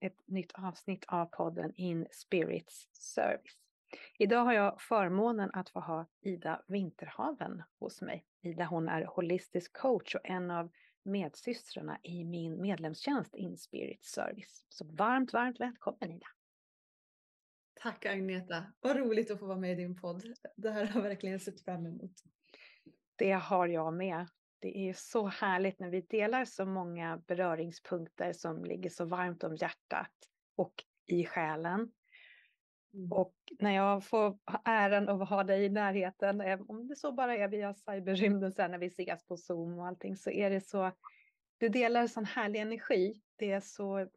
ett nytt avsnitt av podden In Spirits Service. Idag har jag förmånen att få ha Ida Vinterhaven hos mig. Ida hon är holistisk coach och en av medsystrarna i min medlemstjänst In Spirits Service. Så varmt, varmt välkommen Ida! Tack Agneta! Vad roligt att få vara med i din podd. Det här har jag verkligen sett fram emot. Det har jag med. Det är så härligt när vi delar så många beröringspunkter som ligger så varmt om hjärtat och i själen. Mm. Och när jag får äran att ha dig i närheten, om det så bara är via cyberrymden sen när vi ses på Zoom och allting, så är det så, du delar sån härlig energi. Det är så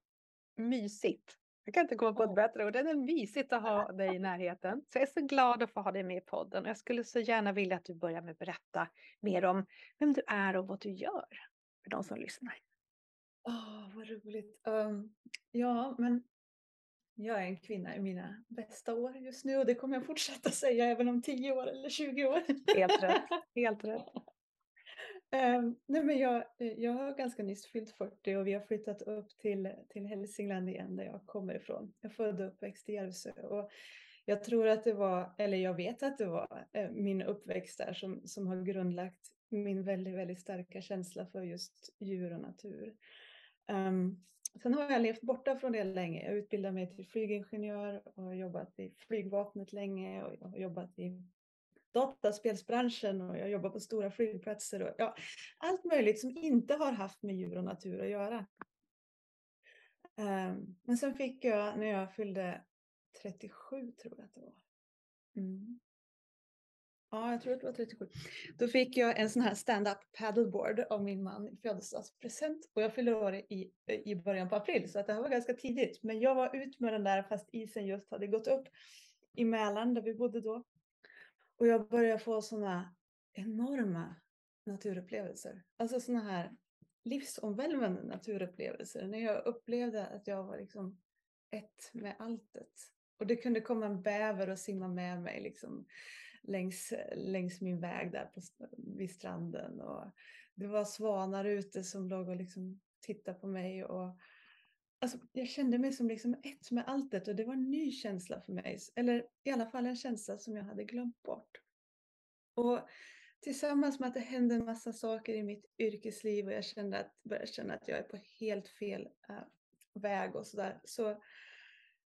mysigt. Jag kan inte komma på ett bättre ord. Det är mysigt att ha dig i närheten. Så jag är så glad att få ha dig med i podden. Jag skulle så gärna vilja att du börjar med att berätta mer om vem du är och vad du gör för de som lyssnar. Åh, oh, vad roligt. Um, ja, men jag är en kvinna i mina bästa år just nu och det kommer jag fortsätta säga även om 10 år eller 20 år. Helt rätt. Helt rätt. Um, nej men jag, eh, jag har ganska nyss fyllt 40 och vi har flyttat upp till, till Hälsingland igen där jag kommer ifrån. Jag är född och uppväxt i Järvsö och jag tror att det var, eller jag vet att det var eh, min uppväxt där som, som har grundlagt min väldigt, väldigt starka känsla för just djur och natur. Um, sen har jag levt borta från det länge. Jag utbildade mig till flygingenjör och har jobbat i flygvapnet länge och jag har jobbat i dataspelsbranschen och jag jobbar på stora flygplatser och ja, allt möjligt som inte har haft med djur och natur att göra. Um, men sen fick jag när jag fyllde 37 tror jag att det var. Mm. Ja, jag tror att det var 37. Då fick jag en sån här stand-up paddleboard av min man i födelsedagspresent och jag fyllde år i, i början på april så att det här var ganska tidigt. Men jag var ut med den där fast isen just hade gått upp i Mälaren där vi bodde då. Och jag började få sådana enorma naturupplevelser. Alltså sådana här livsomvälvande naturupplevelser. När jag upplevde att jag var liksom ett med alltet. Och det kunde komma en bäver och simma med mig liksom längs, längs min väg där på, vid stranden. Och det var svanar ute som låg och liksom tittade på mig. Och, alltså, jag kände mig som liksom ett med alltet och det var en ny känsla för mig. Eller i alla fall en känsla som jag hade glömt bort. Och tillsammans med att det hände en massa saker i mitt yrkesliv och jag kände att, började känna att jag är på helt fel äh, väg och sådär. Så,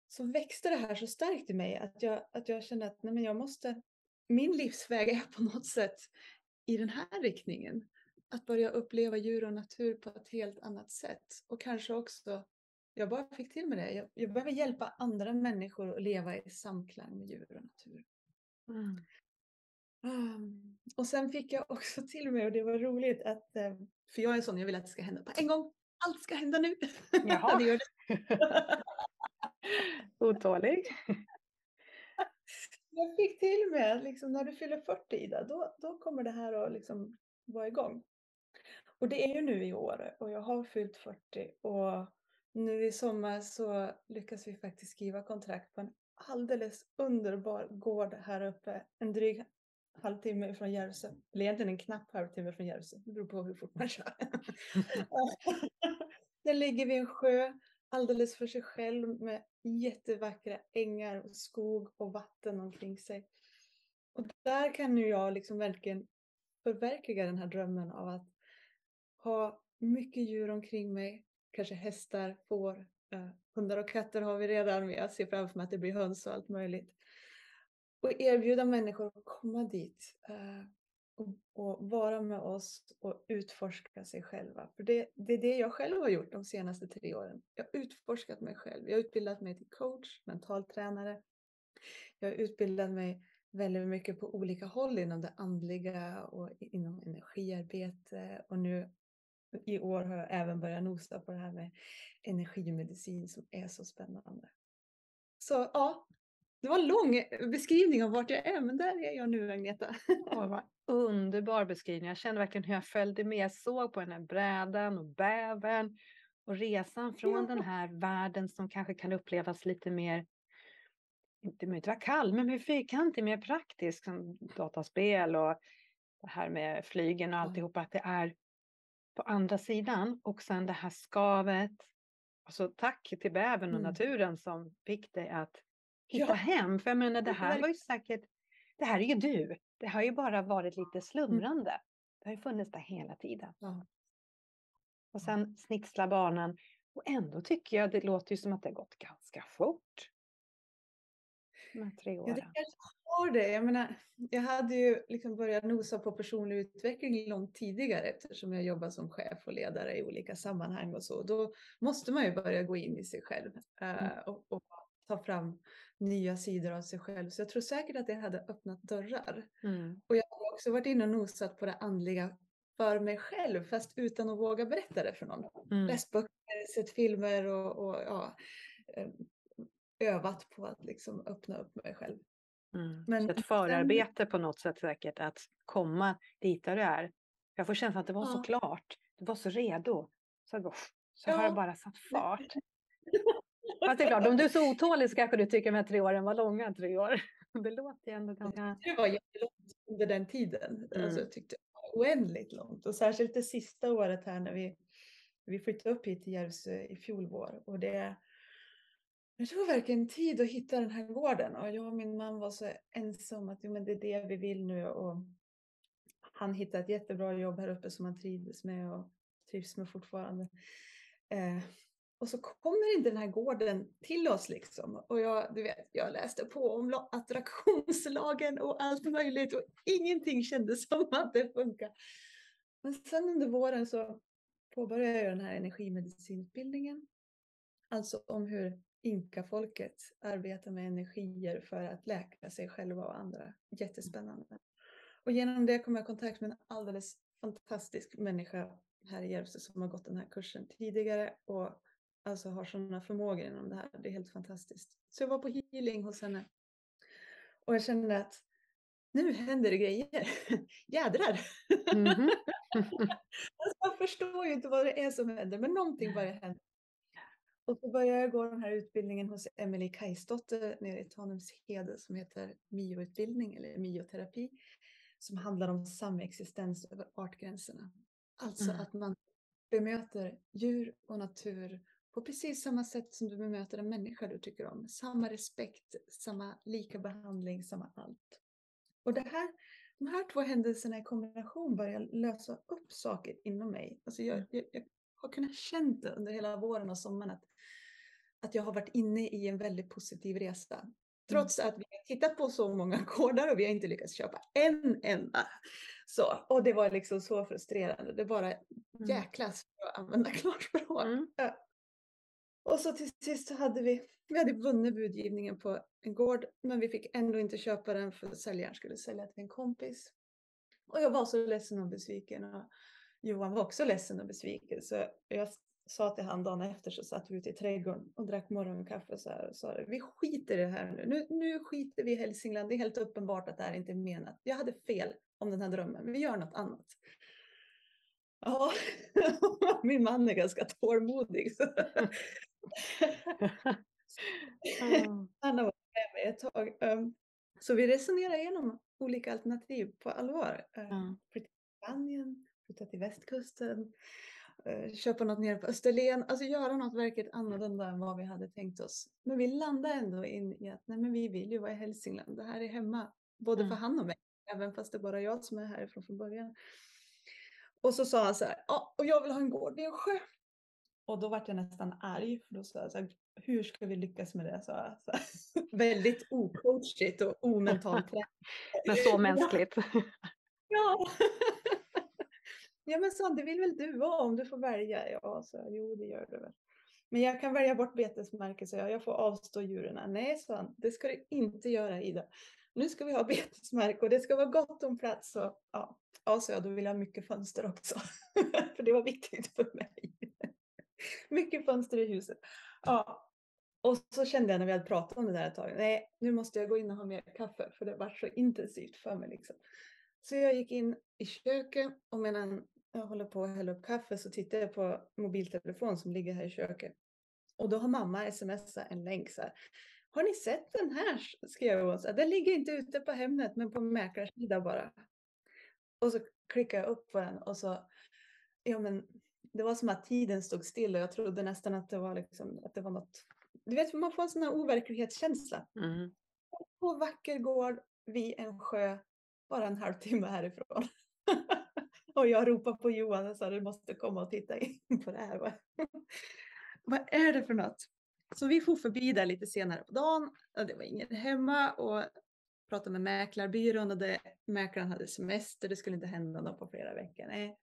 så växte det här så starkt i mig att jag, att jag kände att nej men jag måste, min livsväg är på något sätt i den här riktningen. Att börja uppleva djur och natur på ett helt annat sätt. Och kanske också jag bara fick till med det. Jag, jag behöver hjälpa andra människor att leva i samklang med djur och natur. Mm. Um, och sen fick jag också till mig, och det var roligt, att, eh, för jag är sån, jag vill att det ska hända på en gång. Allt ska hända nu. Jaha. det gör det. Otålig. jag fick till mig att liksom, när du fyller 40 Ida, då, då kommer det här att liksom vara igång. Och det är ju nu i år och jag har fyllt 40 och nu i sommar så lyckas vi faktiskt skriva kontrakt på en alldeles underbar gård här uppe, en dryg halvtimme från Järvsö. Eller egentligen en knapp halvtimme från Järvsö. Det beror på hur fort man kör. Den ligger vid en sjö alldeles för sig själv med jättevackra ängar och skog och vatten omkring sig. Och där kan nu jag liksom verkligen förverkliga den här drömmen av att ha mycket djur omkring mig, kanske hästar, får, eh, hundar och katter har vi redan, men jag ser framför mig att det blir höns och allt möjligt. Och erbjuda människor att komma dit eh, och, och, vara med oss och utforska sig själva. För det, det, är det jag själv har gjort de senaste tre åren. Jag har utforskat mig själv. Jag har utbildat mig till coach, mentaltränare. Jag har utbildat mig väldigt mycket på olika håll inom det andliga och inom energiarbete. Och nu i år har jag även börjat nosa på det här med energimedicin som är så spännande. Så ja, det var en lång beskrivning av vart jag är, men där är jag nu Agneta. Åh, vad underbar beskrivning. Jag kände verkligen hur jag följde med. Såg på den här brädan och bävern och resan från ja. den här världen som kanske kan upplevas lite mer, inte behöver vara kall, men mer fyrkantig, mer praktisk som dataspel och det här med flygen och alltihopa, att det är på andra sidan och sen det här skavet. Alltså tack till bävern och mm. naturen som fick dig att hitta ja. hem. För jag menar, det här var ju säkert, det här är ju du. Det har ju bara varit lite mm. slumrande. Mm. Det har ju funnits där hela tiden. Ja. Och sen snitslar barnen. Och ändå tycker jag det låter ju som att det har gått ganska fort. De tre åren. Ja, det kanske har det. Jag menar, jag hade ju liksom börjat nosa på personlig utveckling långt tidigare eftersom jag jobbar som chef och ledare i olika sammanhang och så. Då måste man ju börja gå in i sig själv uh, och, och, ta fram nya sidor av sig själv. Så jag tror säkert att det hade öppnat dörrar. Mm. Och jag har också varit inne och nosat på det andliga för mig själv fast utan att våga berätta det för någon. Mm. Läst böcker, sett filmer och, och ja, eh, övat på att liksom öppna upp mig själv. Mm. Men, så ett förarbete sen... på något sätt säkert att komma dit där du är. Jag får känslan att det var ja. så klart, du var så redo. Så, så ja. har det bara satt fart. Fast det är klart, om du är så otålig så kanske du tycker de här tre åren var långa tre år. Det låter ju ändå ganska... Det var jättelångt under den tiden. Mm. Alltså, jag tyckte det var oändligt långt. Och särskilt det sista året här när vi, vi flyttade upp hit till Järvsö i fjol vår. Och det, det tog verkligen tid att hitta den här gården. Och jag och min man var så ensam att jo, men det är det vi vill nu. Och han hittade ett jättebra jobb här uppe som han trivdes med och trivs med fortfarande. Eh, och så kommer inte den här gården till oss liksom. Och jag, du vet, jag läste på om attraktionslagen och allt möjligt och ingenting kändes som att det funkar. Men sen under våren så påbörjade jag den här energimedicinutbildningen. Alltså om hur inkafolket arbetar med energier för att läka sig själva och andra. Jättespännande. Och genom det kom jag i kontakt med en alldeles fantastisk människa här i Järvsö som har gått den här kursen tidigare och alltså har sådana förmågor inom det här. Det är helt fantastiskt. Så jag var på healing hos henne. Och jag kände att nu händer det grejer. Jädrar! Mm -hmm. alltså, jag förstår ju inte vad det är som händer, men någonting börjar hända. Och så började jag gå den här utbildningen hos Emelie Kajsdotter nere i Tanumshede som heter MIO-utbildning eller mioterapi. Som handlar om samexistens över artgränserna. Alltså mm. att man bemöter djur och natur på precis samma sätt som du bemöter en människa du tycker om. Samma respekt, samma lika behandling, samma allt. Och det här, de här två händelserna i kombination börjar lösa upp saker inom mig. Alltså jag, mm. jag, jag har kunnat känna det under hela våren och sommaren att, att jag har varit inne i en väldigt positiv resa. Mm. Trots att vi har tittat på så många gårdar och vi har inte lyckats köpa en enda. Så, och det var liksom så frustrerande. Det bara mm. jäklas för att använda klarspråk. Mm. Och så till sist så hade vi, vi hade vunnit budgivningen på en gård, men vi fick ändå inte köpa den för säljaren skulle sälja till en kompis. Och jag var så ledsen och besviken och Johan var också ledsen och besviken. Så jag sa till han dagen efter så satt vi ute i trädgården och drack morgonkaffe så här och sa vi skiter i det här nu. nu. Nu skiter vi i Hälsingland. Det är helt uppenbart att det här inte är menat. Jag hade fel om den här drömmen. Vi gör något annat. Ja, min man är ganska tålmodig. Han har varit med mig ett tag. Ehm, så vi resonerar igenom olika alternativ på allvar. Ehm, flytta till Spanien, flytta till västkusten, köpa något nere på Österlen. Alltså göra något verkligt annorlunda än vad vi hade tänkt oss. Men vi landade ändå in i att nej, men vi vill ju vara i Hälsingland. Det här är hemma, både mm. för han och mig. Även fast det är bara jag som är härifrån från början. Och så sa han så här, ja, och jag vill ha en gård vid en sjö. Och då vart jag nästan arg, för då sa jag så här, hur ska vi lyckas med det? Så, så väldigt ocoachigt och omentalt. men så mänskligt. ja ja, men så det vill väl du vara om du får välja? Ja, så jo, det gör du väl. Men jag kan välja bort betesmarker, så jag, jag får avstå djuren. Nej, sa han, det ska du inte göra Ida. Nu ska vi ha betesmark och det ska vara gott om plats. Och, ja, ja, så jag, då vill jag ha mycket fönster också. för det var viktigt för mig. mycket fönster i huset. Ja. Och så kände jag när vi hade pratat om det där ett tag, nej nu måste jag gå in och ha mer kaffe för det var så intensivt för mig. Liksom. Så jag gick in i köket och medan jag håller på att hälla upp kaffe så tittar jag på mobiltelefon som ligger här i köket. Och då har mamma smsat en länk så här. Har ni sett den här? skrev hon. Så här, den ligger inte ute på Hemnet men på mäklarsidan bara. Och så klickade jag upp på den och så, ja men det var som att tiden stod still och jag trodde nästan att det var liksom, att det var något, du vet man får en sån här overklighetskänsla. Mm. På vacker gård vid en sjö, bara en halvtimme härifrån. och jag ropar på Johan och sa du måste komma och titta in på det här. Vad är det för något? Så vi får förbi där lite senare på dagen. Det var ingen hemma och pratade med mäklarbyrån och det, mäklaren hade semester. Det skulle inte hända något på flera veckor. Nej.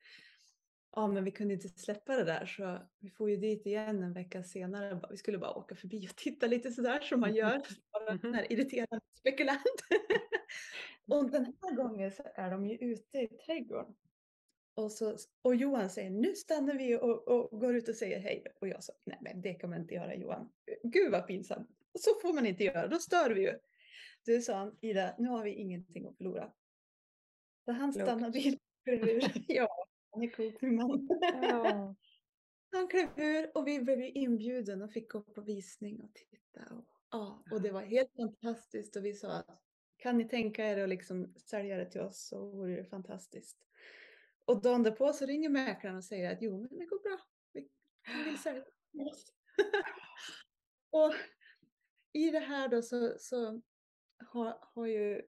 Ja, men vi kunde inte släppa det där så vi får ju dit igen en vecka senare. Vi skulle bara åka förbi och titta lite sådär som man gör. Bara den här irriterande spekulant. och den här gången så är de ju ute i trädgården. Och, så, och Johan säger nu stannar vi och, och går ut och säger hej. Och jag sa nej men det kan man inte göra Johan. Gud vad pinsamt. Så får man inte göra, då stör vi ju. Du sa han, Ida, nu har vi ingenting att förlora. Så han stannade bilen. ja, han är klok man. Ja. Han klev ur och vi blev inbjuden och fick gå på visning och titta. Och, ja, och det var helt fantastiskt och vi sa att kan ni tänka er att liksom sälja det till oss så vore det fantastiskt. Och dagen därpå så ringer mäklaren och säger att jo, men det går bra. Vi vill sälja och i det här då så, så har, har ju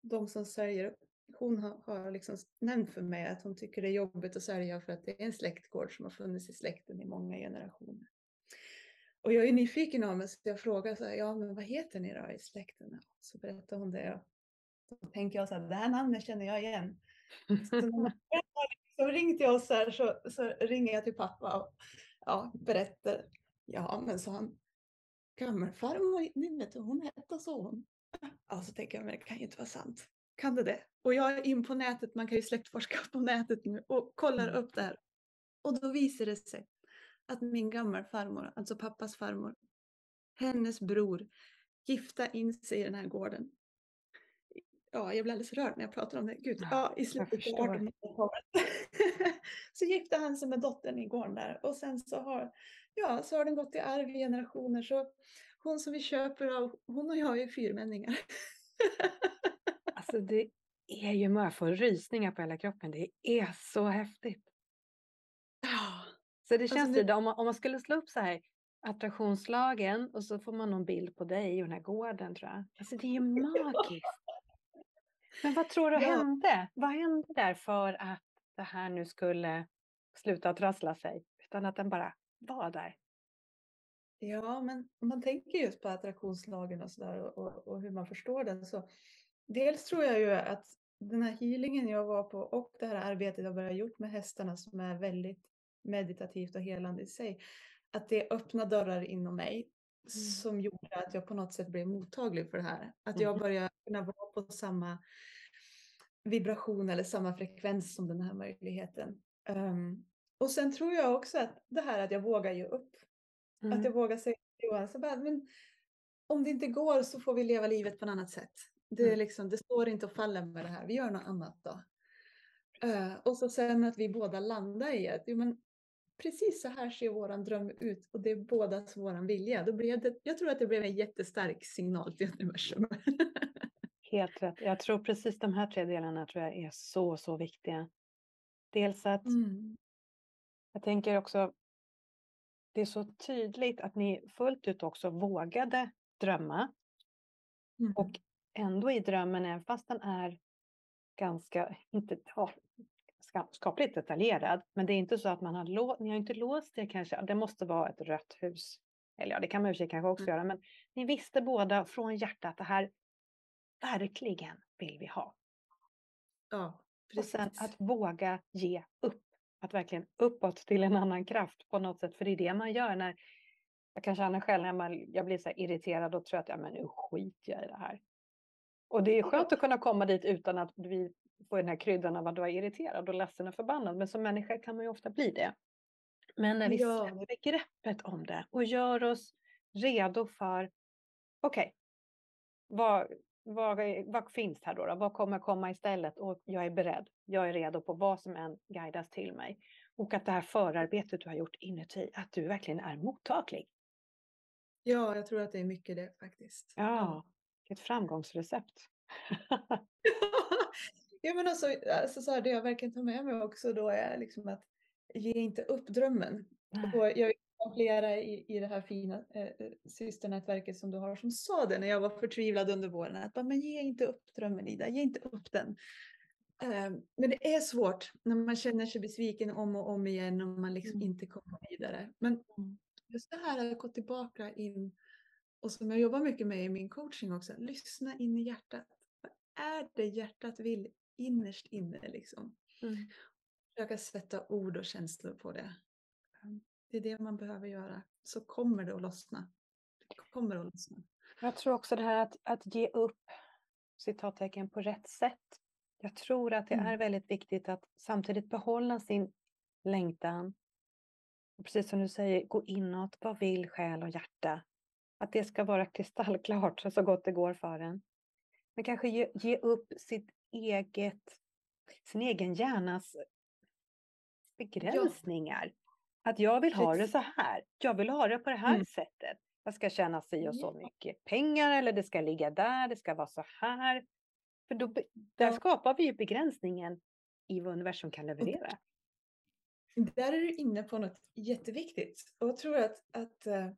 de som säljer, hon har, har liksom nämnt för mig att hon tycker det är jobbigt att sälja för att det är en släktgård som har funnits i släkten i många generationer. Och jag är nyfiken av mig så jag frågar så här, ja men vad heter ni då i släkten? Så berättar hon det. Och då tänker jag så här, det här namnet känner jag igen. Så när så ringt till oss här så, så ringer jag till pappa och ja, berättar. Ja, men så han, gammelfarmor, vet du, hon hette så hon. Ja, så tänker jag, men det kan ju inte vara sant. Kan det det? Och jag är in på nätet, man kan ju släktforska på nätet nu och kollar mm. upp det här. Och då visar det sig att min gammelfarmor, alltså pappas farmor, hennes bror, gifta in sig i den här gården ja, jag blir alldeles rörd när jag pratar om det. Gud, ja, ja i slutet av 1800-talet. så gifte han sig med dottern i gården där och sen så har, ja, så har den gått i arv i generationer. Så hon som vi köper av, hon och jag är fyrmänningar. alltså det är ju, man får rysningar på hela kroppen. Det är så häftigt. Ja. Så det alltså, känns alltså, det, om, man, om man skulle slå upp så här attraktionslagen och så får man någon bild på dig och den här gården tror jag. Alltså det är ju magiskt. Men vad tror du ja. hände? Vad hände där för att det här nu skulle sluta trassla sig? Utan att den bara var där. Ja, men om man tänker just på attraktionslagen och sådär och, och, hur man förstår den så dels tror jag ju att den här healingen jag var på och det här arbetet jag börjat gjort med hästarna som är väldigt meditativt och helande i sig, att det öppnar dörrar inom mig. Som gjorde att jag på något sätt blev mottaglig för det här. Att jag mm. började kunna vara på samma vibration eller samma frekvens som den här möjligheten. Um, och sen tror jag också att det här att jag vågar ge upp. Mm. Att jag vågar säga till Johan, så bara, men om det inte går så får vi leva livet på ett annat sätt. Det, är mm. liksom, det står inte och faller med det här, vi gör något annat då. Uh, och så sen att vi båda landar i att jo, men precis så här ser våran dröm ut och det är bådas våran vilja. Då blev det, jag tror att det blev en jättestark signal till universum. Helt rätt. Jag tror precis de här tre delarna tror jag är så, så viktiga. Dels att mm. jag tänker också, det är så tydligt att ni fullt ut också vågade drömma. Mm. Och ändå i drömmen, även fast den är ganska, inte, ja, skapligt detaljerad, men det är inte så att man har, lå, ni har inte låst det kanske, det måste vara ett rött hus. Eller ja, det kan man i och för sig kanske också mm. göra, men ni visste båda från hjärtat att det här verkligen vill vi ha. Ja, precis. Och sen att våga ge upp. Att verkligen uppåt till en annan kraft på något sätt. För det är det man gör när jag kan känna själv när man, jag blir så irriterad och tror att ja, men nu skiter jag i det här. Och det är skönt att kunna komma dit utan att vi får den här kryddan av att vara irriterad och ledsen och förbannad. Men som människa kan man ju ofta bli det. Men när vi ja. släpper greppet om det och gör oss redo för, okej, okay, vad, vad, vad finns här då, då? Vad kommer komma istället? Och jag är beredd. Jag är redo på vad som än guidas till mig. Och att det här förarbetet du har gjort inuti, att du verkligen är mottaglig. Ja, jag tror att det är mycket det faktiskt. Ja, ett framgångsrecept. ja, men alltså, alltså så här, det jag verkligen tar med mig också då är liksom att ge inte upp drömmen. Och jag flera i, i det här fina eh, eh, systernätverket som du har som sa det när jag var förtvivlad under våren. Att men ge inte upp drömmen Ida, ge inte upp den. Eh, men det är svårt när man känner sig besviken om och om igen och man liksom mm. inte kommer vidare. Men mm. just det här att gå tillbaka in och som jag jobbar mycket med i min coaching också, lyssna in i hjärtat. Vad är det hjärtat vill innerst inne liksom? Mm. Försöka sätta ord och känslor på det. Det är det man behöver göra. Så kommer det att lossna. Det kommer att lossna. Jag tror också det här att, att ge upp citattecken på rätt sätt. Jag tror att det mm. är väldigt viktigt att samtidigt behålla sin längtan. Och precis som du säger, gå inåt. Vad vill själ och hjärta? Att det ska vara kristallklart så gott det går för en. Men kanske ge, ge upp sitt eget, sin egen hjärnas begränsningar. Ja. Att jag vill ha det så här. Jag vill ha det på det här mm. sättet. Jag ska tjäna si och så mycket pengar eller det ska ligga där, det ska vara så här. För då, där skapar vi ju begränsningen i vad universum kan leverera. Där är du inne på något jätteviktigt. Och jag tror att, att eh,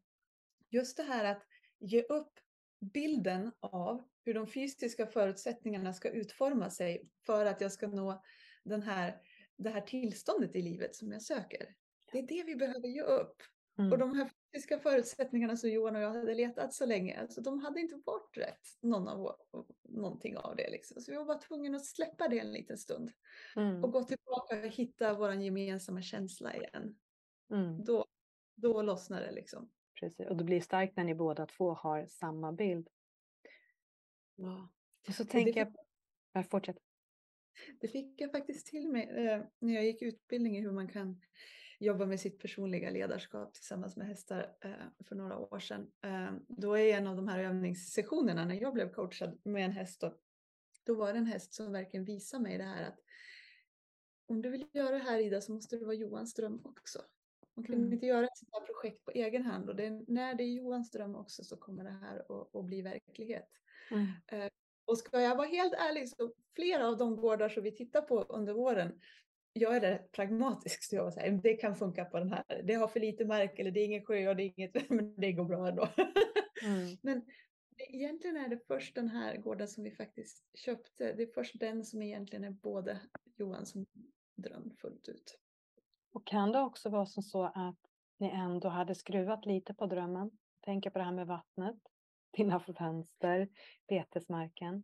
just det här att ge upp bilden av hur de fysiska förutsättningarna ska utforma sig för att jag ska nå den här, det här tillståndet i livet som jag söker. Det är det vi behöver ge upp. Mm. Och de här fysiska förutsättningarna som Johan och jag hade letat så länge, alltså de hade inte varit rätt, någon av, någonting av det. Liksom. Så vi var bara tvungna att släppa det en liten stund. Mm. Och gå tillbaka och hitta vår gemensamma känsla igen. Mm. Då, då lossnar det liksom. Precis, och det blir starkt när ni båda två har samma bild. Ja. Och så tänker jag... Ja, fortsätt. Det fick jag faktiskt till mig eh, när jag gick utbildning i hur man kan jobba med sitt personliga ledarskap tillsammans med hästar eh, för några år sedan. Eh, då är en av de här övningssessionerna när jag blev coachad med en häst då, då var det en häst som verkligen visade mig det här att om du vill göra det här Ida så måste det vara Johans dröm också. Man kan mm. inte göra ett sånt här projekt på egen hand och det, när det är Johans dröm också så kommer det här att, att bli verklighet. Mm. Eh, och ska jag vara helt ärlig så flera av de gårdar som vi tittar på under våren jag är rätt pragmatisk så jag var så här, det kan funka på den här. Det har för lite mark eller det är ingen sjö och det är inget, men det går bra ändå. Mm. men egentligen är det först den här gården som vi faktiskt köpte. Det är först den som egentligen är både Johan som dröm fullt ut. Och kan det också vara som så att ni ändå hade skruvat lite på drömmen? Tänker på det här med vattnet, dina fönster, betesmarken.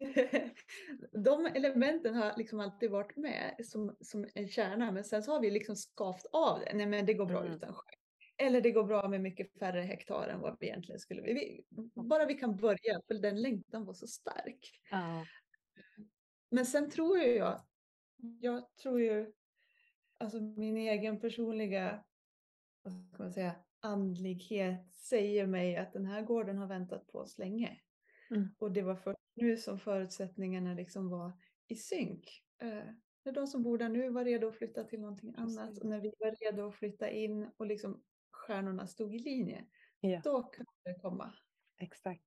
de elementen har liksom alltid varit med som, som en kärna, men sen så har vi liksom skavt av det. Nej, men det går bra mm. utan sjö. Eller det går bra med mycket färre hektar än vad vi egentligen skulle vi, Bara vi kan börja, för den längtan var så stark. Mm. Men sen tror jag, jag tror ju, alltså min egen personliga, vad ska man säga, andlighet säger mig att den här gården har väntat på oss länge. Mm. Och det var först nu som förutsättningarna liksom var i synk. Eh, när de som bor där nu var redo att flytta till någonting Precis. annat och när vi var redo att flytta in och liksom stjärnorna stod i linje, ja. då kunde det komma. Exakt.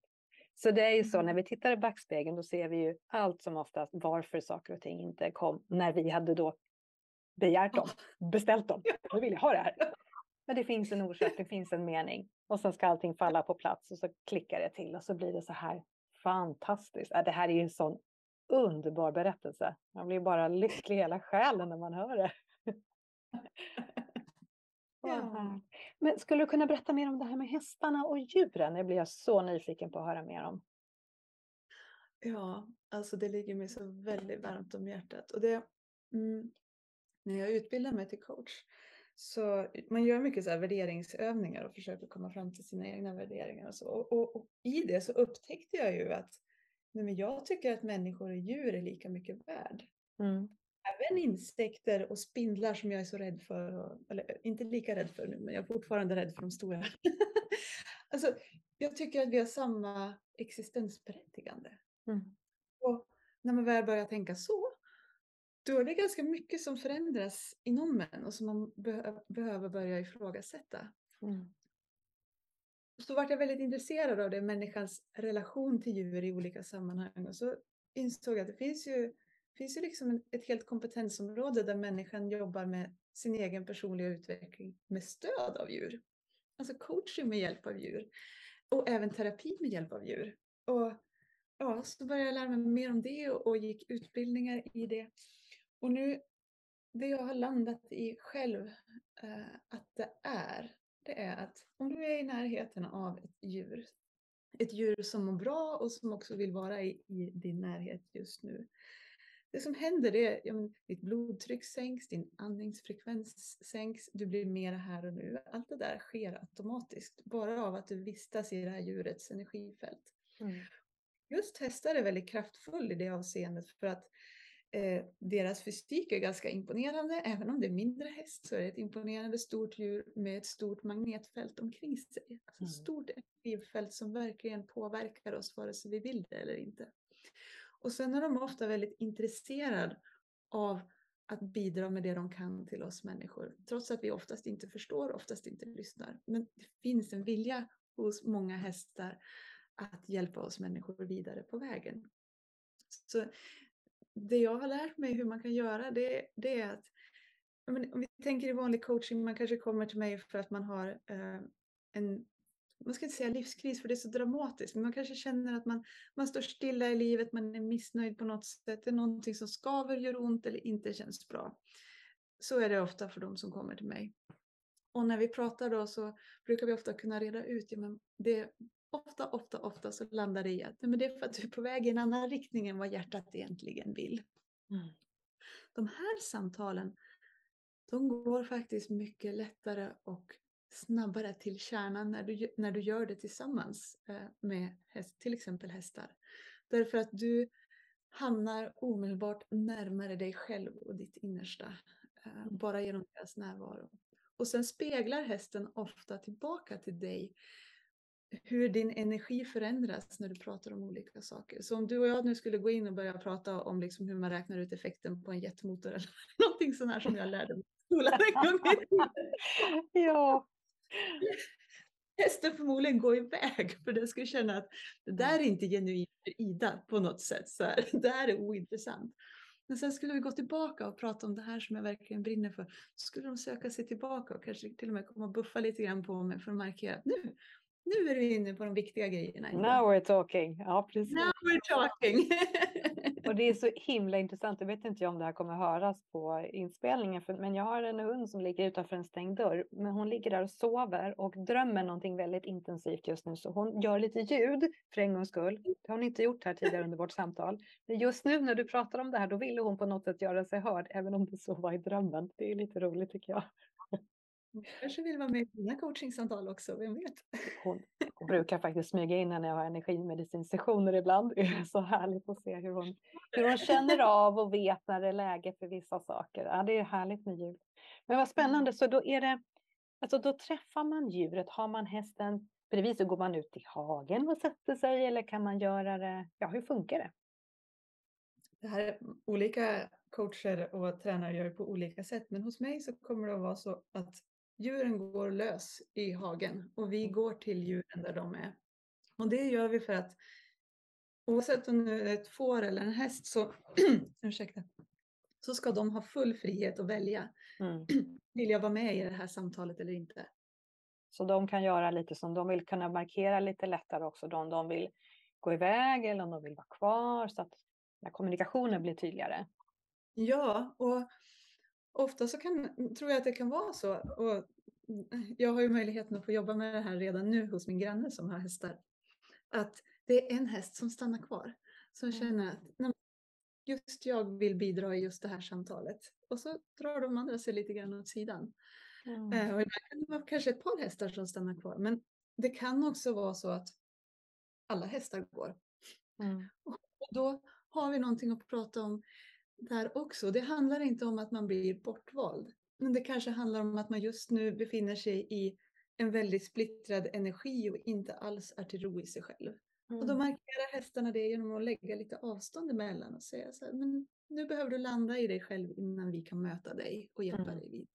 Så det är ju så, när mm. vi tittar i backspegeln då ser vi ju allt som oftast varför saker och ting inte kom när vi hade då begärt dem, beställt dem. Nu vill jag ha det här. Men det finns en orsak, det finns en mening. Och sen ska allting falla på plats och så klickar det till och så blir det så här fantastiskt. Det här är ju en sån underbar berättelse. Man blir bara lycklig i hela själen när man hör det. Ja. Men skulle du kunna berätta mer om det här med hästarna och djuren? Det blir jag så nyfiken på att höra mer om. Ja, alltså det ligger mig så väldigt varmt om hjärtat. Och det, mm, när jag utbildar mig till coach så man gör mycket så här värderingsövningar och försöker komma fram till sina egna värderingar och så. Och, och, och i det så upptäckte jag ju att nej men jag tycker att människor och djur är lika mycket värd. Mm. även insekter och spindlar som jag är så rädd för. Och, eller inte lika rädd för nu, men jag är fortfarande rädd för de stora. alltså, jag tycker att vi har samma existensberättigande. Mm. Och när man väl börjar tänka så, då är det ganska mycket som förändras inom en och som man be behöver börja ifrågasätta. Mm. Så vart jag väldigt intresserad av det, människans relation till djur i olika sammanhang. Och så insåg jag att det finns ju, finns ju liksom ett helt kompetensområde där människan jobbar med sin egen personliga utveckling med stöd av djur. Alltså coaching med hjälp av djur. Och även terapi med hjälp av djur. Och ja, så började jag lära mig mer om det och, och gick utbildningar i det. Och nu, det jag har landat i själv eh, att det är, det är att om du är i närheten av ett djur, ett djur som mår bra och som också vill vara i, i din närhet just nu. Det som händer är att ja, ditt blodtryck sänks, din andningsfrekvens sänks, du blir mer här och nu. Allt det där sker automatiskt, bara av att du vistas i det här djurets energifält. Mm. Just hästar är väldigt kraftfull i det avseendet för att Eh, deras fysik är ganska imponerande. Även om det är mindre häst så är det ett imponerande stort djur med ett stort magnetfält omkring sig. Alltså mm. stort energifält som verkligen påverkar oss vare sig vi vill det eller inte. Och sen är de ofta väldigt intresserade av att bidra med det de kan till oss människor. Trots att vi oftast inte förstår, oftast inte lyssnar. Men det finns en vilja hos många hästar att hjälpa oss människor vidare på vägen. Så det jag har lärt mig hur man kan göra det, det är att om vi tänker i vanlig coaching, man kanske kommer till mig för att man har eh, en, man ska inte säga livskris för det är så dramatiskt, men man kanske känner att man, man står stilla i livet, man är missnöjd på något sätt, det är någonting som skaver, gör ont eller inte känns bra. Så är det ofta för de som kommer till mig. Och när vi pratar då så brukar vi ofta kunna reda ut, ja, men det, ofta, ofta, ofta så landar det i att men det är för att du är på väg i en annan riktning än vad hjärtat egentligen vill. Mm. De här samtalen, de går faktiskt mycket lättare och snabbare till kärnan när du, när du gör det tillsammans eh, med häst, till exempel hästar. Därför att du hamnar omedelbart närmare dig själv och ditt innersta, eh, mm. bara genom deras närvaro. Och sen speglar hästen ofta tillbaka till dig hur din energi förändras när du pratar om olika saker. Så om du och jag nu skulle gå in och börja prata om liksom hur man räknar ut effekten på en jetmotor eller någonting sånt här som jag lärde mig i skolan en gång Ja. Hästen förmodligen gå iväg för den skulle känna att det där är inte genuint för Ida på något sätt. Så här. Det här är ointressant. Men sen skulle vi gå tillbaka och prata om det här som jag verkligen brinner för. Så skulle de söka sig tillbaka och kanske till och med komma och buffa lite grann på mig för att markera att nu, nu är du inne på de viktiga grejerna. Now we're talking. Ja, precis. Now we're talking. och det är så himla intressant. Jag vet inte om det här kommer höras på inspelningen, för, men jag har en hund som ligger utanför en stängd dörr. Men hon ligger där och sover och drömmer någonting väldigt intensivt just nu. Så hon gör lite ljud för en gångs skull. Det har hon inte gjort här tidigare under vårt samtal. Men just nu när du pratar om det här, då ville hon på något sätt göra sig hörd, även om det så var i drömmen. Det är lite roligt tycker jag. Hon kanske vill vara med i dina coachingsamtal också, vem vet? Hon, hon brukar faktiskt smyga in när jag har energimedicinsessioner ibland. Det är så härligt att se hur hon, hur hon känner av och vet när det är läge för vissa saker. Ja, det är härligt med djur. Men vad spännande, så då är det, alltså då träffar man djuret, har man hästen bredvid så går man ut i hagen och sätter sig eller kan man göra det, ja hur funkar det? Det här är olika coacher och tränare gör på olika sätt, men hos mig så kommer det att vara så att djuren går lös i hagen och vi går till djuren där de är. Och det gör vi för att oavsett om det är ett får eller en häst så, ursäkta, så ska de ha full frihet att välja. Mm. Vill jag vara med i det här samtalet eller inte? Så de kan göra lite som de vill kunna markera lite lättare också, om de vill gå iväg eller om de vill vara kvar så att kommunikationen blir tydligare. Ja, och ofta så kan, tror jag att det kan vara så. Och jag har ju möjligheten att få jobba med det här redan nu hos min granne som har hästar. Att det är en häst som stannar kvar. Som mm. känner att just jag vill bidra i just det här samtalet. Och så drar de andra sig lite grann åt sidan. Mm. och ibland kan det vara kanske ett par hästar som stannar kvar. Men det kan också vara så att alla hästar går. Mm. Och då har vi någonting att prata om där också. Det handlar inte om att man blir bortvald. Men det kanske handlar om att man just nu befinner sig i en väldigt splittrad energi och inte alls är till ro i sig själv. Mm. Och då mm. markerar hästarna det genom att lägga lite avstånd emellan och säga så här, men nu behöver du landa i dig själv innan vi kan möta dig och hjälpa mm. dig vidare.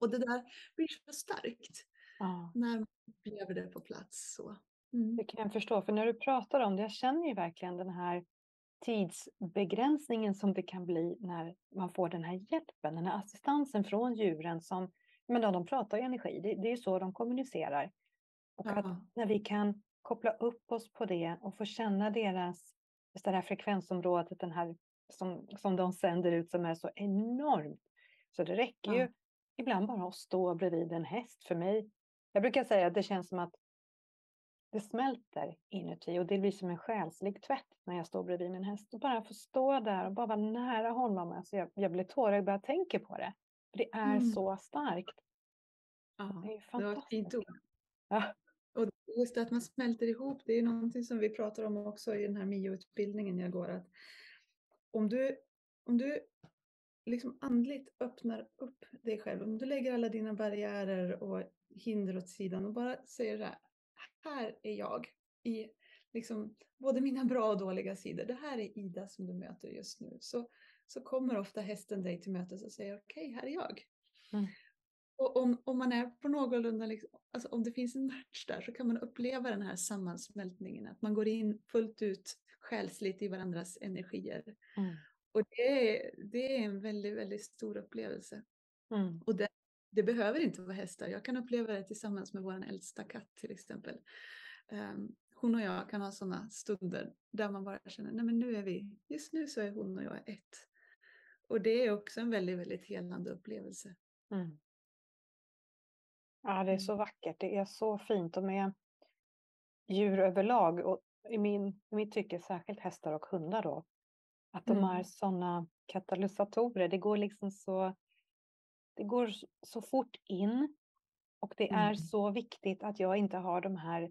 Och det där blir så starkt ja. när man upplever det på plats. Så. Mm. Det kan jag förstå, för när du pratar om det, jag känner ju verkligen den här tidsbegränsningen som det kan bli när man får den här hjälpen, den här assistansen från djuren som, men då, de pratar ju energi, det, det är så de kommunicerar. Och ja. att när vi kan koppla upp oss på det och få känna deras, det här frekvensområdet, den här som, som de sänder ut som är så enormt. Så det räcker ja. ju ibland bara att stå bredvid en häst för mig. Jag brukar säga att det känns som att det smälter inuti och det blir som en själslig tvätt när jag står bredvid min häst. Och bara få stå där och bara vara nära honom. Alltså jag, jag blir tårögd bara jag tänker på det. För det är mm. så starkt. Ja, det, är det var ett fint ord. Ja. Och just att man smälter ihop, det är någonting som vi pratar om också i den här MIO-utbildningen jag går. Att om du, om du liksom andligt öppnar upp dig själv, om du lägger alla dina barriärer och hinder åt sidan och bara säger så här, här är jag i liksom både mina bra och dåliga sidor. Det här är Ida som du möter just nu. Så, så kommer ofta hästen dig till mötes och säger okej, okay, här är jag. Mm. Och om, om man är på någorlunda, liksom, alltså om det finns en match där så kan man uppleva den här sammansmältningen, att man går in fullt ut själsligt i varandras energier. Mm. Och det är, det är en väldigt, väldigt stor upplevelse. Mm. Och det, det, behöver inte vara hästar. Jag kan uppleva det tillsammans med vår äldsta katt till exempel. Um, hon och jag kan ha sådana stunder där man bara känner, nej men nu är vi, just nu så är hon och jag ett. Och det är också en väldigt, väldigt helande upplevelse. Mm. Ja, det är så mm. vackert. Det är så fint. Och med djur överlag, och i, min, i mitt tycke särskilt hästar och hundar då, att de mm. är sådana katalysatorer. Det går liksom så, det går så fort in och det mm. är så viktigt att jag inte har de här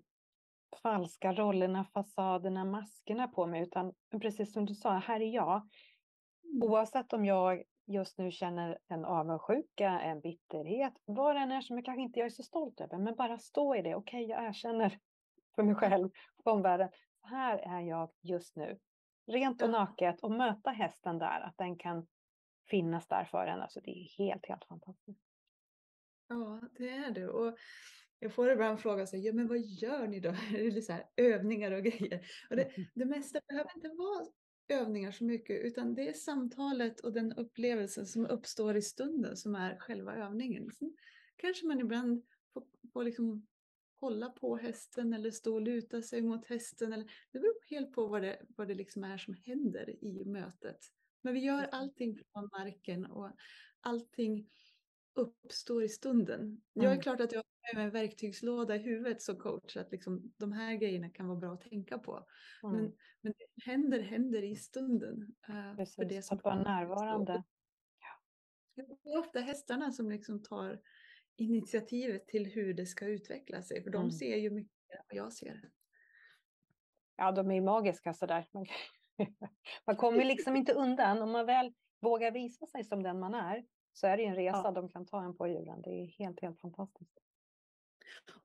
falska rollerna, fasaderna, maskerna på mig, utan precis som du sa, här är jag. Mm. Oavsett om jag just nu känner en avundsjuka, en bitterhet, vad det än är som jag kanske inte är så stolt över, men bara stå i det. Okej, okay, jag erkänner för mig själv, för omvärlden, här är jag just nu. Rent och naket och möta hästen där, att den kan finnas där för en. Alltså det är helt, helt fantastiskt. Ja, det är det. Och jag får ibland frågan så ja men vad gör ni då? Det är så här, övningar och grejer. Och det, det mesta behöver inte vara övningar så mycket, utan det är samtalet och den upplevelsen som uppstår i stunden som är själva övningen. Sen kanske man ibland får, får liksom hålla på hästen eller stå och luta sig mot hästen. Eller, det beror helt på vad det, vad det liksom är som händer i mötet. Men vi gör allting från marken och allting uppstår i stunden. Mm. Jag är klart att jag har en verktygslåda i huvudet som coach, att liksom, de här grejerna kan vara bra att tänka på. Mm. Men, men det händer, händer i stunden. Uh, Precis, för det som att vara närvarande. Ja. Det är ofta hästarna som liksom tar initiativet till hur det ska utveckla sig, för de mm. ser ju mycket mer än vad jag ser. Ja, de är magiska sådär. Man, man kommer liksom inte undan. Om man väl vågar visa sig som den man är, så är det ju en resa ja. de kan ta en på djuren. Det är helt, helt fantastiskt.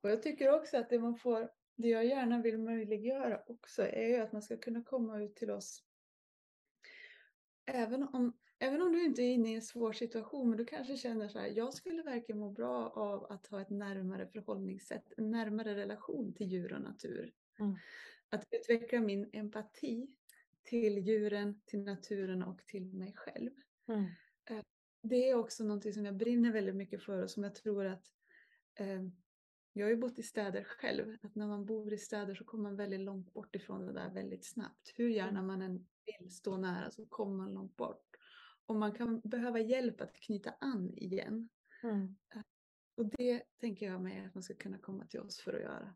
Och jag tycker också att det man får, det jag gärna vill möjliggöra också är ju att man ska kunna komma ut till oss. Även om, även om du inte är inne i en svår situation, men du kanske känner så här, jag skulle verkligen må bra av att ha ett närmare förhållningssätt, en närmare relation till djur och natur. Mm. Att utveckla min empati till djuren, till naturen och till mig själv. Mm. Eh, det är också någonting som jag brinner väldigt mycket för och som jag tror att eh, jag har ju bott i städer själv, att när man bor i städer så kommer man väldigt långt bort ifrån det där väldigt snabbt. Hur gärna mm. man än vill stå nära så kommer man långt bort. Och man kan behöva hjälp att knyta an igen. Mm. Eh, och det tänker jag mig att man ska kunna komma till oss för att göra.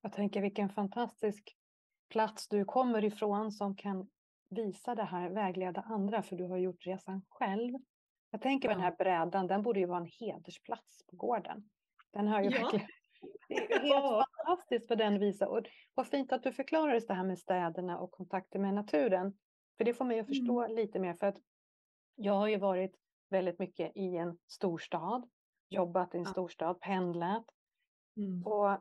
Jag tänker vilken fantastisk plats du kommer ifrån som kan visa det här, vägleda andra, för du har gjort resan själv. Jag tänker ja. den här brädan, den borde ju vara en hedersplats på gården. Den har ju ja. verkligen... Det är helt ja. fantastiskt vad den visar. Och vad fint att du förklarar det här med städerna och kontakter med naturen. För det får mig att förstå mm. lite mer. För att jag har ju varit väldigt mycket i en storstad, jobbat i en ja. storstad, pendlat. Mm. Och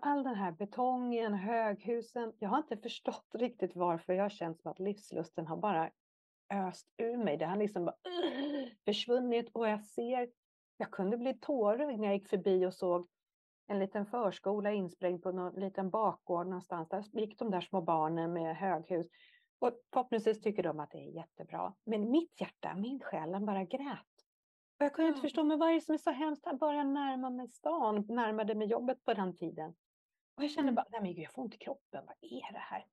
all den här betongen, höghusen, jag har inte förstått riktigt varför jag har känt som att livslusten har bara öst ur mig. Det har liksom bara försvunnit och jag ser, jag kunde bli tårögd när jag gick förbi och såg en liten förskola insprängd på någon liten bakgård någonstans. Där gick de där små barnen med höghus. Och förhoppningsvis tycker de att det är jättebra. Men mitt hjärta, min själ, den bara grät. Och jag kunde inte förstå, men vad är det som är så hemskt? Jag började närma mig stan, närmade mig jobbet på den tiden. Och jag kände mm. bara, nej men gud, jag får ont i kroppen, vad är det här?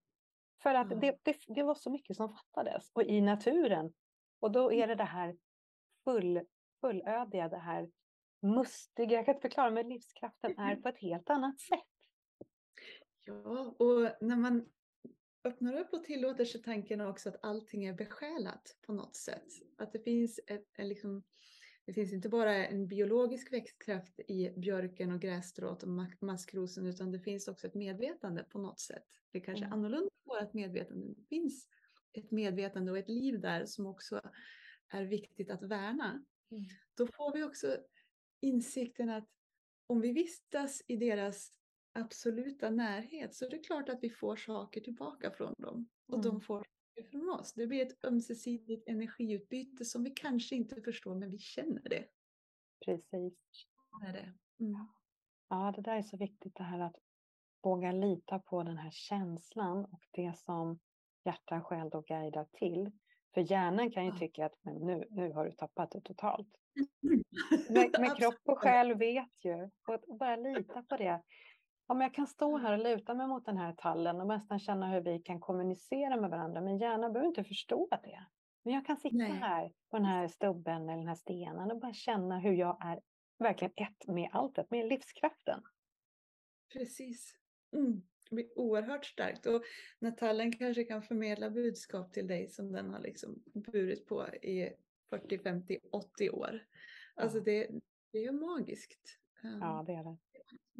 För att mm. det, det, det, var så mycket som fattades. Och i naturen. Och då är det det här full, fullödiga, det här mustiga, jag kan inte förklara, men livskraften är på ett helt annat sätt. Ja, och när man öppnar upp och tillåter sig tanken också att allting är besjälat på något sätt. Att det finns ett, ett liksom, det finns inte bara en biologisk växtkraft i björken och grässtrået och maskrosen utan det finns också ett medvetande på något sätt. Det kanske är mm. annorlunda vårt medvetande. Det finns ett medvetande och ett liv där som också är viktigt att värna. Mm. Då får vi också insikten att om vi vistas i deras absoluta närhet så är det klart att vi får saker tillbaka från dem och mm. de får saker från oss. Det blir ett ömsesidigt energiutbyte som vi kanske inte förstår men vi känner det. Precis. Känner det. Mm. Ja, det där är så viktigt det här att våga lita på den här känslan och det som hjärta själ då guidar till. För hjärnan kan ju tycka att men nu, nu har du tappat det totalt. Men, men kropp och själ vet ju. Och bara lita på det. Om jag kan stå här och luta mig mot den här tallen och nästan känna hur vi kan kommunicera med varandra. Men hjärnan behöver inte förstå det. Men jag kan sitta Nej. här på den här stubben eller den här stenen och bara känna hur jag är verkligen ett med alltet, med livskraften. Precis. Mm. Det blir oerhört starkt. Och när tallen kanske kan förmedla budskap till dig som den har liksom burit på i 40, 50, 80 år. Alltså det, det är ju magiskt. Ja, det är det.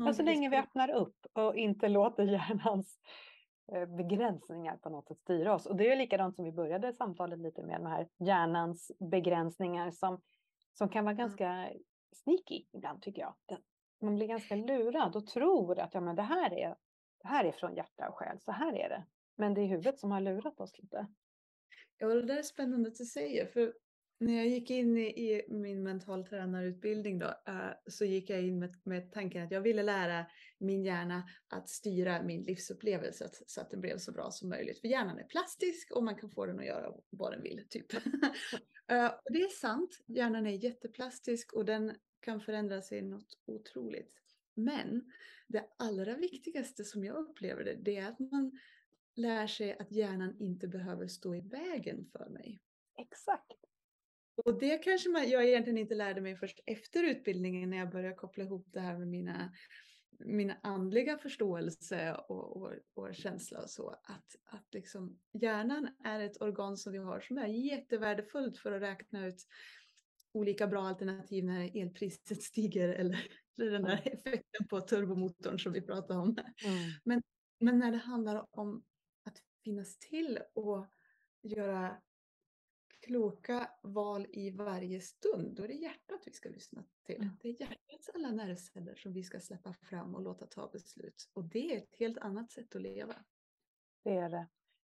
Men så länge vi öppnar upp och inte låter hjärnans eh, begränsningar på något sätt styra oss. Och det är likadant som vi började samtalet lite med, de här hjärnans begränsningar som, som kan vara ganska sneaky ibland tycker jag. Man blir ganska lurad och tror att ja, men det, här är, det här är från hjärta och själ, så här är det. Men det är huvudet som har lurat oss lite. Ja, det där är spännande att du säger, för när jag gick in i, i min mentaltränarutbildning då, uh, så gick jag in med, med tanken att jag ville lära min hjärna att styra min livsupplevelse så att den blev så bra som möjligt. För hjärnan är plastisk och man kan få den att göra vad den vill. Typ. uh, det är sant, hjärnan är jätteplastisk och den kan förändra sig något otroligt. Men det allra viktigaste som jag upplever det, det är att man lär sig att hjärnan inte behöver stå i vägen för mig. Exakt. Och det kanske man, jag egentligen inte lärde mig först efter utbildningen när jag började koppla ihop det här med mina, mina andliga förståelse och, och, och känsla och så. Att, att liksom, hjärnan är ett organ som vi har som är jättevärdefullt för att räkna ut olika bra alternativ när elpriset stiger eller, eller den där effekten på turbomotorn som vi pratade om. Mm. Men, men när det handlar om att finnas till och göra kloka val i varje stund, då är det hjärtat vi ska lyssna till. Mm. Det är hjärtats alla nervceller som vi ska släppa fram och låta ta beslut. Och det är ett helt annat sätt att leva. Det är det.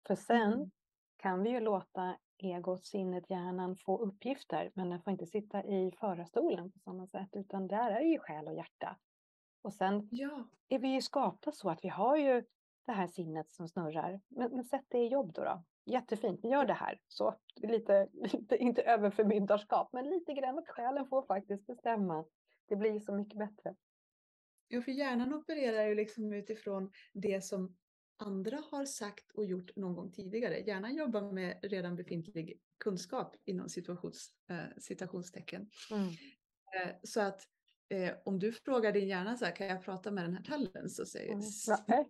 För sen mm. kan vi ju låta egot, sinnet, hjärnan få uppgifter, men den får inte sitta i förarstolen på samma sätt, utan där är det ju själ och hjärta. Och sen ja. är vi ju skapta så att vi har ju det här sinnet som snurrar. Men, men sätt det i jobb då. då jättefint, gör det här. Så lite, lite inte överförmyndarskap, men lite grann att själen får faktiskt bestämma. Det blir så mycket bättre. Ja, för hjärnan opererar ju liksom utifrån det som andra har sagt och gjort någon gång tidigare. Hjärnan jobbar med redan befintlig kunskap inom situations, eh, citationstecken. Mm. Eh, så att eh, om du frågar din hjärna så här, kan jag prata med den här tallen? Så säger, mm.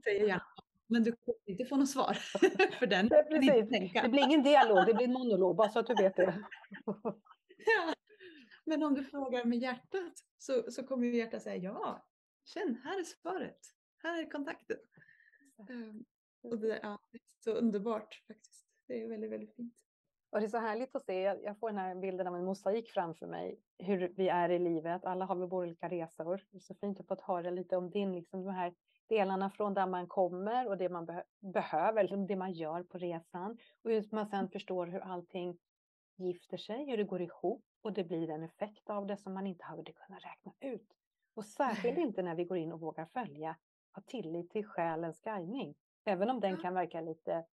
säger hjärnan men du kommer inte få något svar för den. Det, precis. det blir ingen dialog, det blir en monolog, bara så att du vet det. ja. Men om du frågar med hjärtat så, så kommer hjärtat säga ja, känn, här är svaret, här är kontakten. Um, och det, ja, det är så underbart faktiskt. det är väldigt, väldigt fint. Och det är så härligt att se, jag får den här bilden av en mosaik framför mig, hur vi är i livet. Alla har vi våra olika resor. Det är så fint att få höra lite om din, liksom de här delarna från där man kommer och det man be behöver, liksom det man gör på resan. Och hur man sen förstår hur allting gifter sig, hur det går ihop och det blir en effekt av det som man inte hade kunnat räkna ut. Och särskilt inte när vi går in och vågar följa, ha tillit till själens guidning. Även om den kan verka lite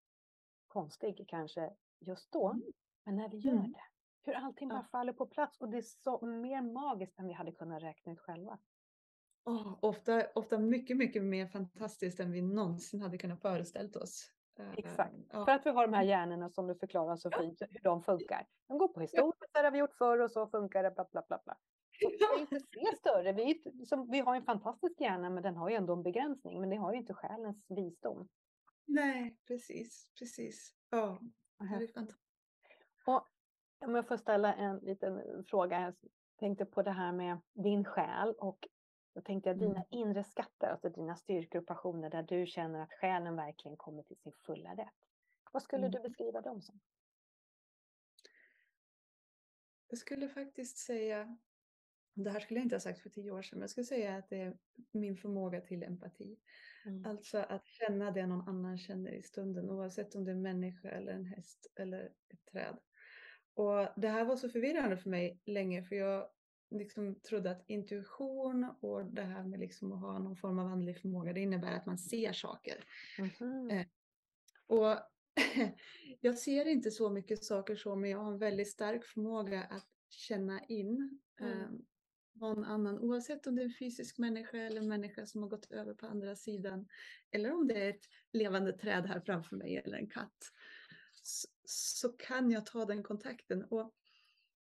konstig kanske just då. Mm. Men när vi gör mm. det, hur allting bara faller på plats och det är så mer magiskt än vi hade kunnat räkna ut själva. Oh, ofta, ofta mycket, mycket mer fantastiskt än vi någonsin hade kunnat föreställt oss. Exakt, uh, för att vi har de här mm. hjärnorna som du förklarar så fint hur de funkar. De går på historia, ja. det har vi gjort förr och så funkar det, bla bla bla. bla. vi inte se större. Vi, som, vi har en fantastisk hjärna men den har ju ändå en begränsning. Men det har ju inte själens visdom. Nej, precis, precis. Ja. Och om jag får ställa en liten fråga. Jag tänkte på det här med din själ och då tänkte jag dina mm. inre skatter, alltså dina styrkor och passioner där du känner att själen verkligen kommer till sin fulla rätt. Vad skulle mm. du beskriva dem som? Jag skulle faktiskt säga, det här skulle jag inte ha sagt för tio år sedan, men jag skulle säga att det är min förmåga till empati. Mm. Alltså att känna det någon annan känner i stunden, oavsett om det är en människa eller en häst eller ett träd. Och det här var så förvirrande för mig länge, för jag liksom trodde att intuition och det här med liksom att ha någon form av andlig förmåga, det innebär att man ser saker. Eh, och jag ser inte så mycket saker så, men jag har en väldigt stark förmåga att känna in mm. Någon annan, oavsett om det är en fysisk människa eller en människa som har gått över på andra sidan, eller om det är ett levande träd här framför mig eller en katt, så, så kan jag ta den kontakten. Och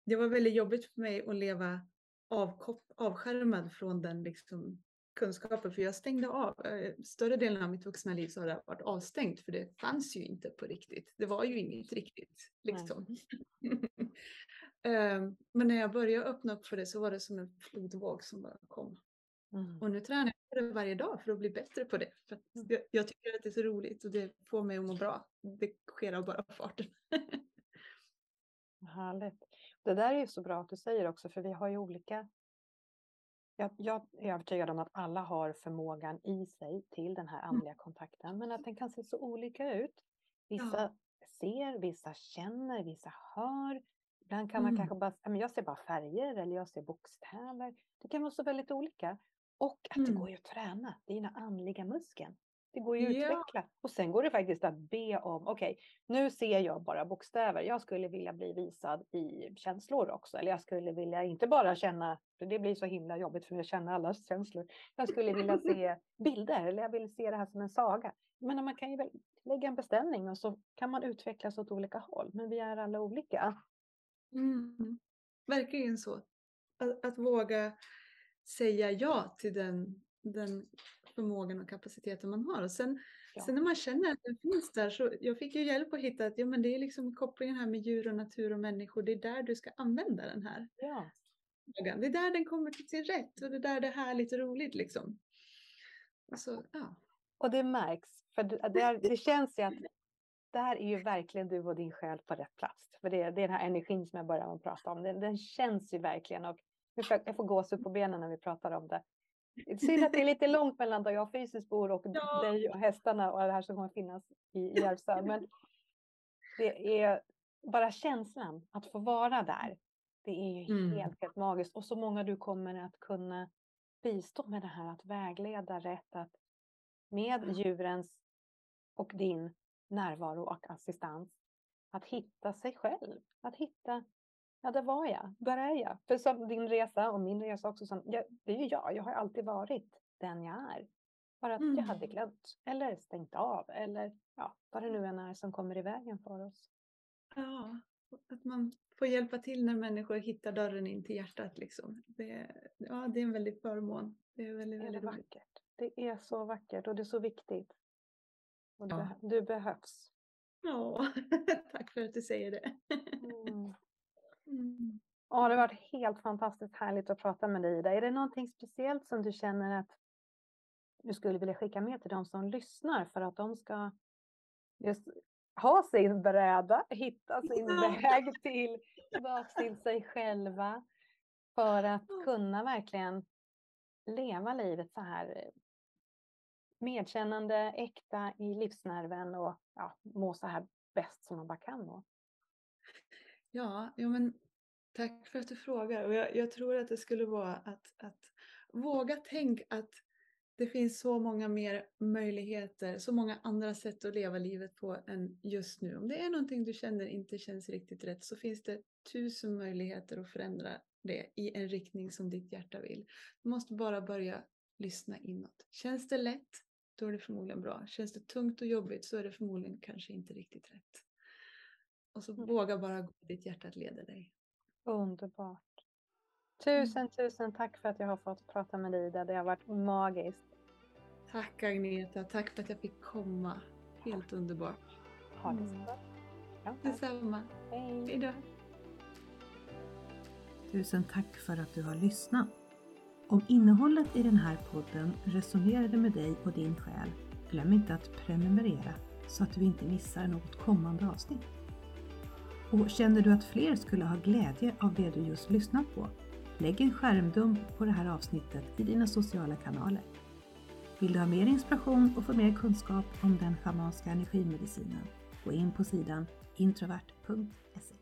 det var väldigt jobbigt för mig att leva avkop- avskärmad från den liksom, kunskapen, för jag stängde av. Eh, större delen av mitt vuxna liv så har det varit avstängt, för det fanns ju inte på riktigt. Det var ju inget riktigt. Liksom. Ehm, men när jag började öppna upp för det så var det som en flodvåg som bara kom. Mm. Och nu tränar jag på det varje dag för att bli bättre på det. För mm. jag, jag, tycker att det är så roligt och det får mig att må bra. Det sker av bara farten. Härligt. Det där är ju så bra att du säger också, för vi har ju olika... Jag, jag är övertygad om att alla har förmågan i sig till den här mm. andliga kontakten, men att den kan se så olika ut. Vissa ja. ser, vissa känner, vissa hör. Ibland kan man mm. kanske bara, jag ser bara färger eller jag ser bokstäver. Det kan vara så väldigt olika. Och att mm. det går ju att träna dina andliga muskeln. Det går ju att ja. utveckla. Och sen går det faktiskt att be om, okej, okay, nu ser jag bara bokstäver. Jag skulle vilja bli visad i känslor också. Eller jag skulle vilja inte bara känna, för det blir så himla jobbigt för mig att känna allas känslor. Jag skulle vilja se bilder eller jag vill se det här som en saga. Men man kan ju lägga en beställning och så kan man utvecklas åt olika håll. Men vi är alla olika. Mm. Verkligen så. Att, att våga säga ja till den, den förmågan och kapaciteten man har. Och sen, ja. sen när man känner att den finns där så jag fick ju hjälp att hitta att ja, men det är liksom kopplingen här med djur och natur och människor. Det är där du ska använda den här ja. Det är där den kommer till sin rätt och det är där det är härligt och roligt liksom. Så, ja. Och det märks, för det, det, det känns ju att där är ju verkligen du och din själ på rätt plats. För det, det är den här energin som jag började med prata om. Den, den känns ju verkligen och jag får gåshud på benen när vi pratar om det. Synd att det är lite långt mellan där jag fysiskt bor och ja. dig och hästarna och det här som kommer finnas i Järvsö. Men det är bara känslan att få vara där. Det är ju mm. helt, helt magiskt. Och så många du kommer att kunna bistå med det här att vägleda rätt att med djurens och din närvaro och assistans att hitta sig själv. Att hitta Ja, där var jag. Där är jag. För som din resa och min resa också, som, jag, det är ju jag. Jag har alltid varit den jag är. Bara att mm. jag hade glömt eller stängt av eller ja, vad det nu än är som kommer i vägen för oss. Ja, att man får hjälpa till när människor hittar dörren in till hjärtat. Liksom. Det, ja, det är en väldig förmån. Det är väldigt, väldigt det är vackert. Det är så vackert och det är så viktigt. Och ja. du, du behövs. Ja, tack för att du säger det. Mm. Mm. Ja, det har varit helt fantastiskt härligt att prata med dig Ida. Är det någonting speciellt som du känner att du skulle vilja skicka med till de som lyssnar för att de ska just ha sin bräda, hitta sin väg till, tillbaka till sig själva för att kunna verkligen leva livet så här medkännande, äkta i livsnerven och ja, må så här bäst som man bara kan må. Ja, jo men tack för att du frågar. Och jag, jag tror att det skulle vara att, att våga tänk att det finns så många mer möjligheter, så många andra sätt att leva livet på än just nu. Om det är någonting du känner inte känns riktigt rätt så finns det tusen möjligheter att förändra det i en riktning som ditt hjärta vill. Du måste bara börja lyssna inåt. Känns det lätt, då är det förmodligen bra. Känns det tungt och jobbigt så är det förmodligen kanske inte riktigt rätt. Och så mm. våga bara gå ditt hjärta att leda dig. Underbart. Tusen, mm. tusen tack för att jag har fått prata med dig Ida. Det har varit magiskt. Tack Agneta, tack för att jag fick komma. Helt underbart. Ha det så mm. bra. Ja, Detsamma. Hej. Hej då. Tusen tack för att du har lyssnat. Om innehållet i den här podden resonerade med dig och din själ, glöm inte att prenumerera så att du inte missar något kommande avsnitt. Och känner du att fler skulle ha glädje av det du just lyssnat på? Lägg en skärmdump på det här avsnittet i dina sociala kanaler. Vill du ha mer inspiration och få mer kunskap om den schamanska energimedicinen? Gå in på sidan introvert.se